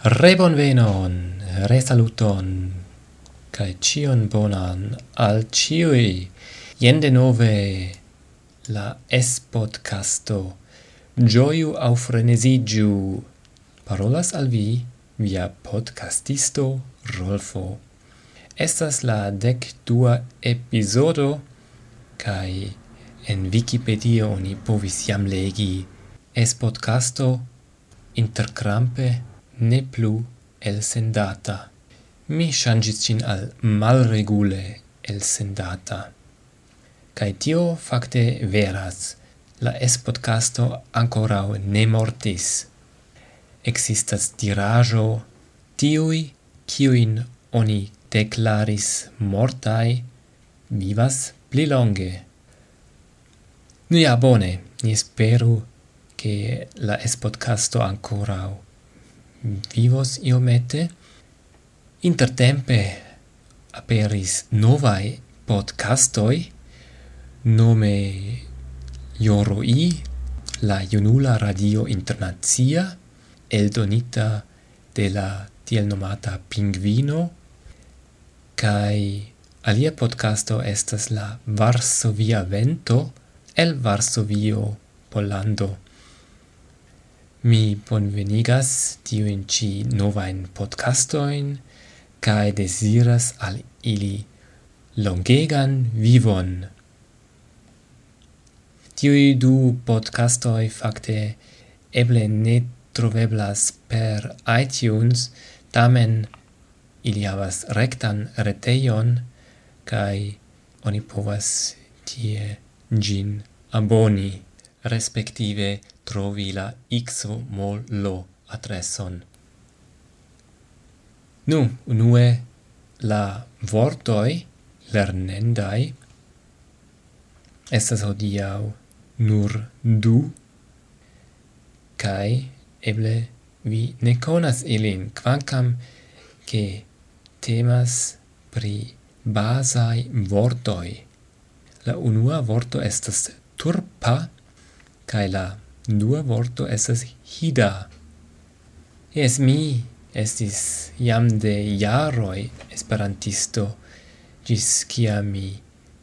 Rebonvenon, resaluton, cae cion bonan al ciui. Ien de nove la es-podcasto Gioiu au frenesigiu. Parolas al vi via podcastisto Rolfo. Estas la dec dua episodo, cae en Wikipedia oni povis jam legi es-podcasto intercrampe ne plu elsendata. Mi changis cin al malregule elsendata. Cai tio facte veras. La es-podcasto ancorau ne mortis. Existas dirajo tiui kiuin oni declaris mortai vivas pli longe. Nu ja bone, ni speru che la es podcasto ancora vivos iomete. Intertempe aperis novae podcastoi, nome Joroi, la Ionula Radio Internazia, eldonita de la tiel nomata Pingvino, kai alia podcasto estas la Varsovia Vento el Varsovio, Polando. Mi bonvenigas tiujn ĉi novajn podcastoin kaj desiras al ili longegan vivon. tiu du podcastoj fakte eble ne troveblas per iTunes, tamen ili havas rektan retejon kaj oni povas tie gin aboni, respektive trovi la xo mol lo adresson. Nu, unue la vortoi lernendai estas hodiau nur du kai eble vi ne conas ilin quancam che temas pri basai vortoi la unua vorto estas turpa kai la dua vorto esas hida. Es mi estis jam de jaroi esperantisto, gis kia mi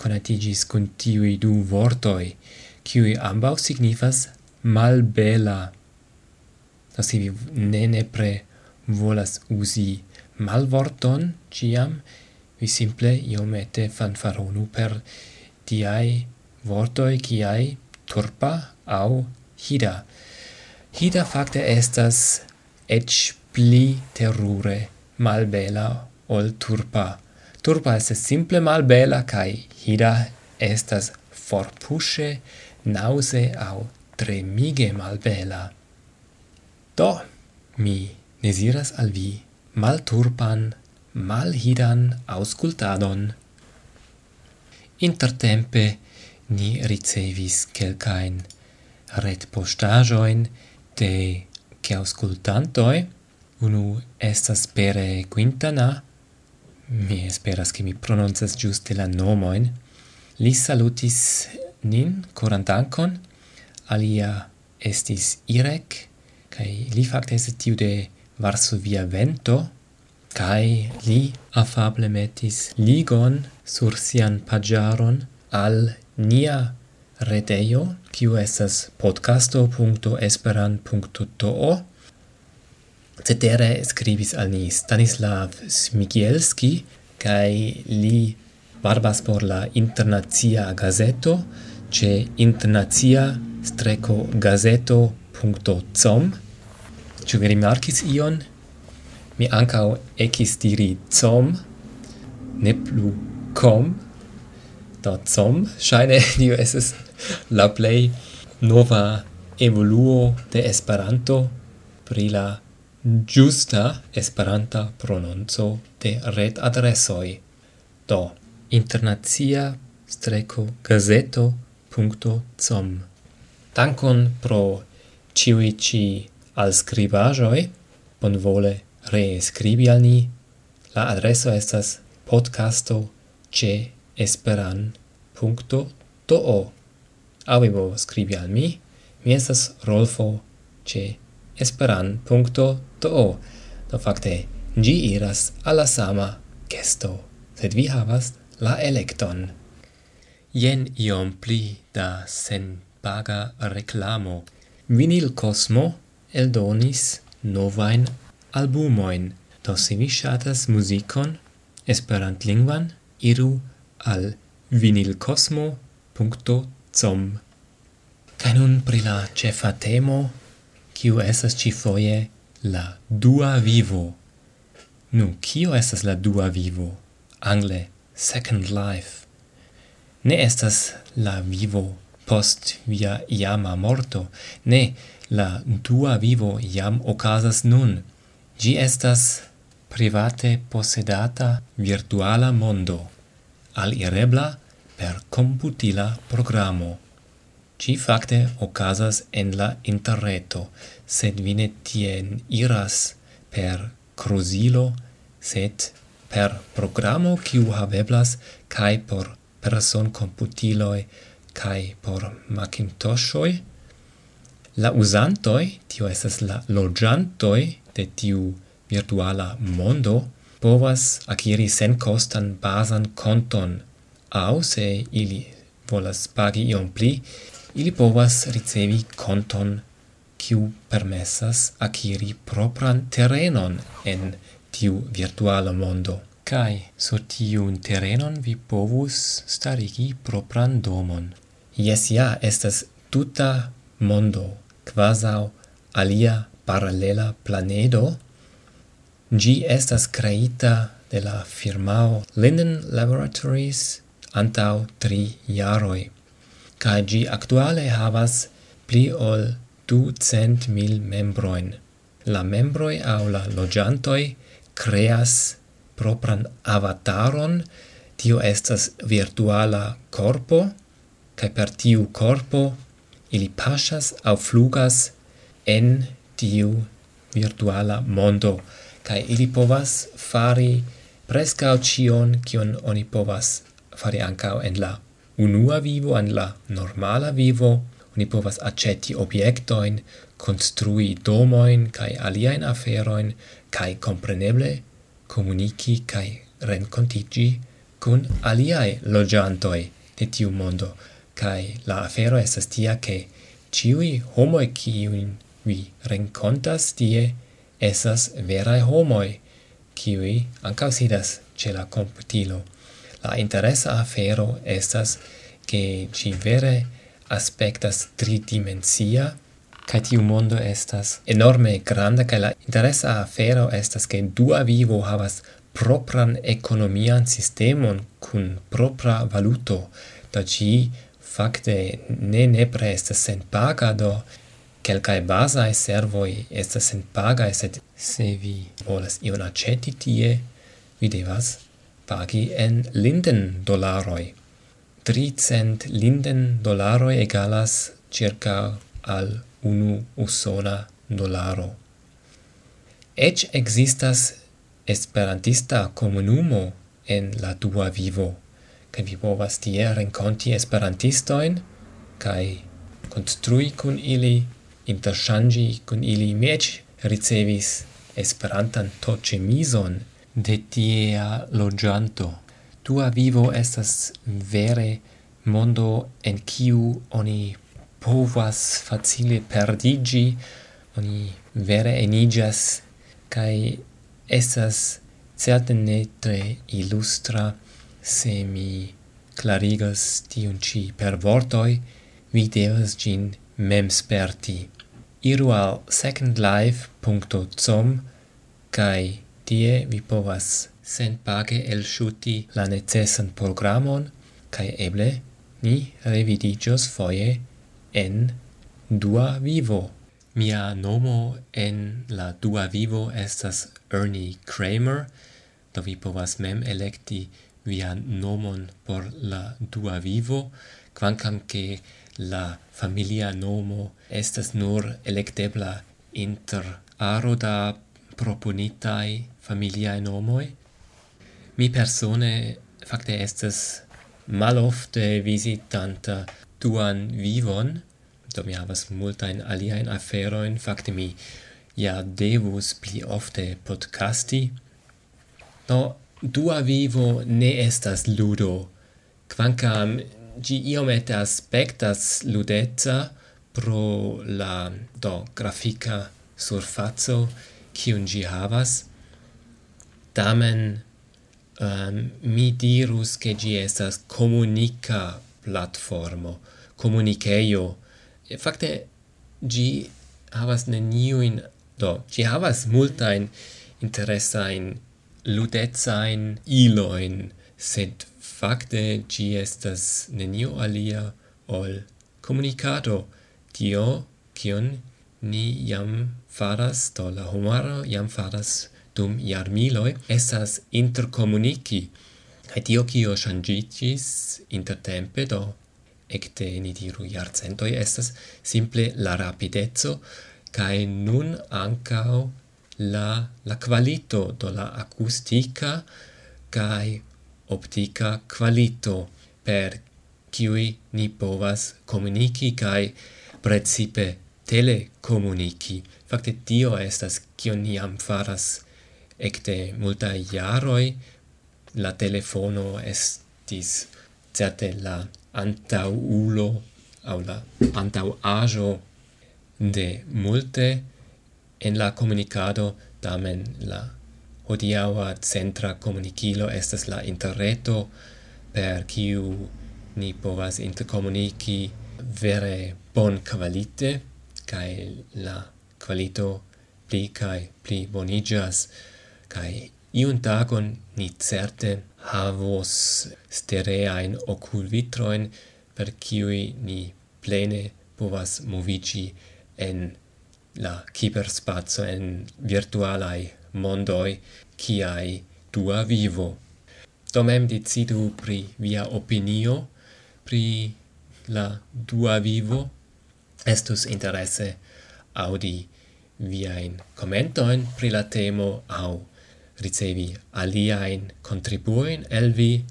conatigis cun tiui du vortoi, kiui ambau signifas malbela. Do si vi ne nepre volas usi malvorton ciam, vi simple iomete fanfaronu per diai vortoi kiai turpa au Hida. Hida facte estas ec pli terure malbela ol turpa. Turpa est simple malbela, cae Hida estas forpushe, nause au tremige malbela. Do, mi desiras al vi mal hidan auscultadon. Intertempe ni ricevis quelcaen retpostajoin de che auscultantoi unu estas pere quintana. Mi esperas che mi pronuncias giuste la nomoin li salutis nin coran dankon. Alia estis Irek kai li fakte estis tiu de Varsovia Vento. Kai li afable metis ligon sur sian pagiaron al nia retejo, kiu estas podcasto.esperan.to. Cetere skribis al ni Stanislav Smigielski, kaj li barbas por la internacia gazeto, ce internacia streco gazeto.com. Ĉu vi rimarkis ion? Mi ankaŭ ekis diri com, ne plu com, do com, ŝajne tio estas la play nova evoluo de Esperanto pri la ĝusta Esperanta prononco de retadresoj. Do internacia streko gazeto.com Dankon pro ciuici al scribajoi bon vole reescribi al ni. La adreso estas podcasto au vi povas skribi al mi. Mi estas Rolfo ĉe esperan.to Do fakte ĝi iras al la sama gesto sed vi havas la elekton. Jen iom pli da senpaga reklamo. Vinil Cosmo eldonis novain albumoin. Do se vi shatas muzikon esperantlingvan, iru al vinilcosmo.com zum Kaj nun pri la ĉefa temo, kiu esas ci foje la dua vivo. Nu, kiu estas la dua vivo? Angle, second life. Ne estas la vivo post via iama morto, ne, la dua vivo iam ocasas nun. Gi estas private posedata virtuala mondo, al irebla per computila programo. Ci facte ocasas en la interreto, sed vine tien iras per cruzilo, sed per programo kiu haveblas kai por person computiloi kai por macintoshoi la usantoi tio estas la logiantoi de tiu virtuala mondo povas akiri sen costan basan konton au se ili volas pagi iom pli, ili povas ricevi konton kiu permessas akiri propran terenon en tiu virtuala mondo. Kai sur tiun terenon vi povus starigi propran domon. Jes ja, estas tuta mondo, quasau alia paralela planedo. Gi estas creita de la firmao Linden Laboratories antau tri jaroi, ca gi actuale havas pli ol du cent mil membroin. La membroi au la logiantoi creas propran avataron, tio estas virtuala corpo, ca per tiu corpo ili pasas au flugas en tiu virtuala mondo, ca ili povas fari prescau cion cion oni povas fari ancao en la unua vivo, en la normala vivo, oni povas aceti objektojn, construi domoin, kaj aliajn aferoin, kaj compreneble komuniki kaj rencontigi kun aliaj logiantoi de tiu mondo kai la afero estas tia ke ciui homoi kiujn vi rencontas tie esas verae homoi, kiuj ancao sidas ce la computilo. La interesa afero estas che ci vere aspectas tridimensia kai tiu mondo estas enorme granda kai la interesa afero estas ke dua vivo havas propran ekonomian sistemon kun propra valuto. Da ci fakte ne nepre estas sen paga do baza bazaj servoi estas sen paga sed se vi volas ion aceti tie vi devas pagi en linden dolaroi. 300 linden dolaroi egalas circa al unu usona dolaro. Ec existas esperantista comunumo en la dua vivo, kai vi povas tie renconti esperantistoin, kai construi cun ili, interchangi cun ili. mec ricevis esperantan toĉemizon de tiea logianto. Tua vivo estas vere mondo en kiu oni povas facile perdigi, oni vere enigas, kai estas certe ne tre illustra se mi clarigas tiun ci per vortoi, vi devas gin mem sperti. Iru al secondlife.com kai Tie vi povas el schuti la necesan programon kai eble ni revidigios foje en dua vivo. Mia nomo en la dua vivo estas Ernie Kramer, do vi povas mem electi vian nomon por la dua vivo, quancam che la familia nomo estas nur electebla inter aro da proponitai familiae nomoi. Mi persone facte estes malofte visitanta duan vivon, do mi havas multain aliaen aferoin, facte mi ja devus pli ofte podcasti. No, dua vivo ne estas ludo, quancam gi iomete aspectas ludetza pro la, do, grafica surfazzo, kiun gi havas tamen um, mi dirus che gi estas comunica platformo, comuniceio. E, fakte, gi havas neniuin, do, gi havas multain interesain ludezain iloin, sed fakte gi estas neniu alia ol comunicado, tio, kion ni jam faras, do la homaro jam faras dum jarmiloi, estas intercomuniki. Kaj tio, kio ŝanĝiĝis intertempe, do ekde ni diru jarcentoi, estas simple la rapidezzo kai nun ancao la la qualito do la acustica kai optica qualito per qui ni povas comunici kai precipe telecomunici. Facte tio estas kio ni am faras ekde multa jaroj. La telefono estis certe la antaulo aŭ la antauaĵo de multe en la komunikado, tamen la hodiaŭa centra komunikilo estas la interreto per kiu ni povas interkomuniki vere bon kvalite kai la qualito pli kai pli bonigas kai iun tagon ni certe havos stereain oculvitroin per kiui ni plene povas movici en la kiberspazio en virtualai mondoi kiai tua vivo. Do mem decidu pri via opinio pri la dua vivo estus interesse audi viain commentoin pri la temo au ricevi aliaen contribuoin elvi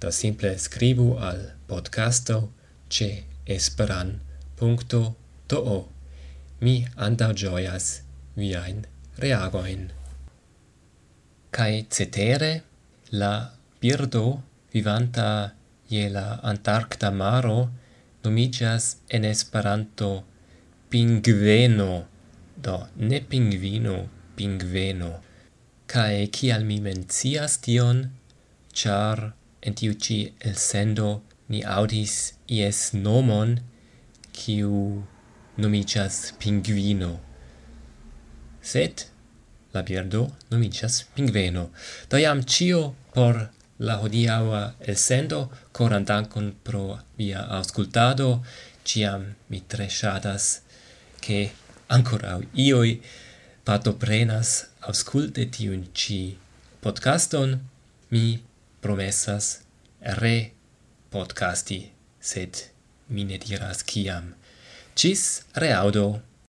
do simple scribu al podcasto ce esperan.to. Mi anda gioias viain reagoin. kai cetere, la birdo vivanta je la antarkta maro nomigas en Esperanto pingveno, do ne pingvino, pingveno. kai ki al mi mencias tion, char en tiu ci el sendo ni audis ies nomon, kiu nomigas pingvino. set la birdo nomigas pingveno. Do iam cio por la hodiaua el sendo, coran dankon pro via auscultado, Ciam mi tre ŝatas ke ioi pato prenas ausculte tiun ci podcaston. Mi promessas re podcasti, sed mi ne diras kiam. Cis reaudo!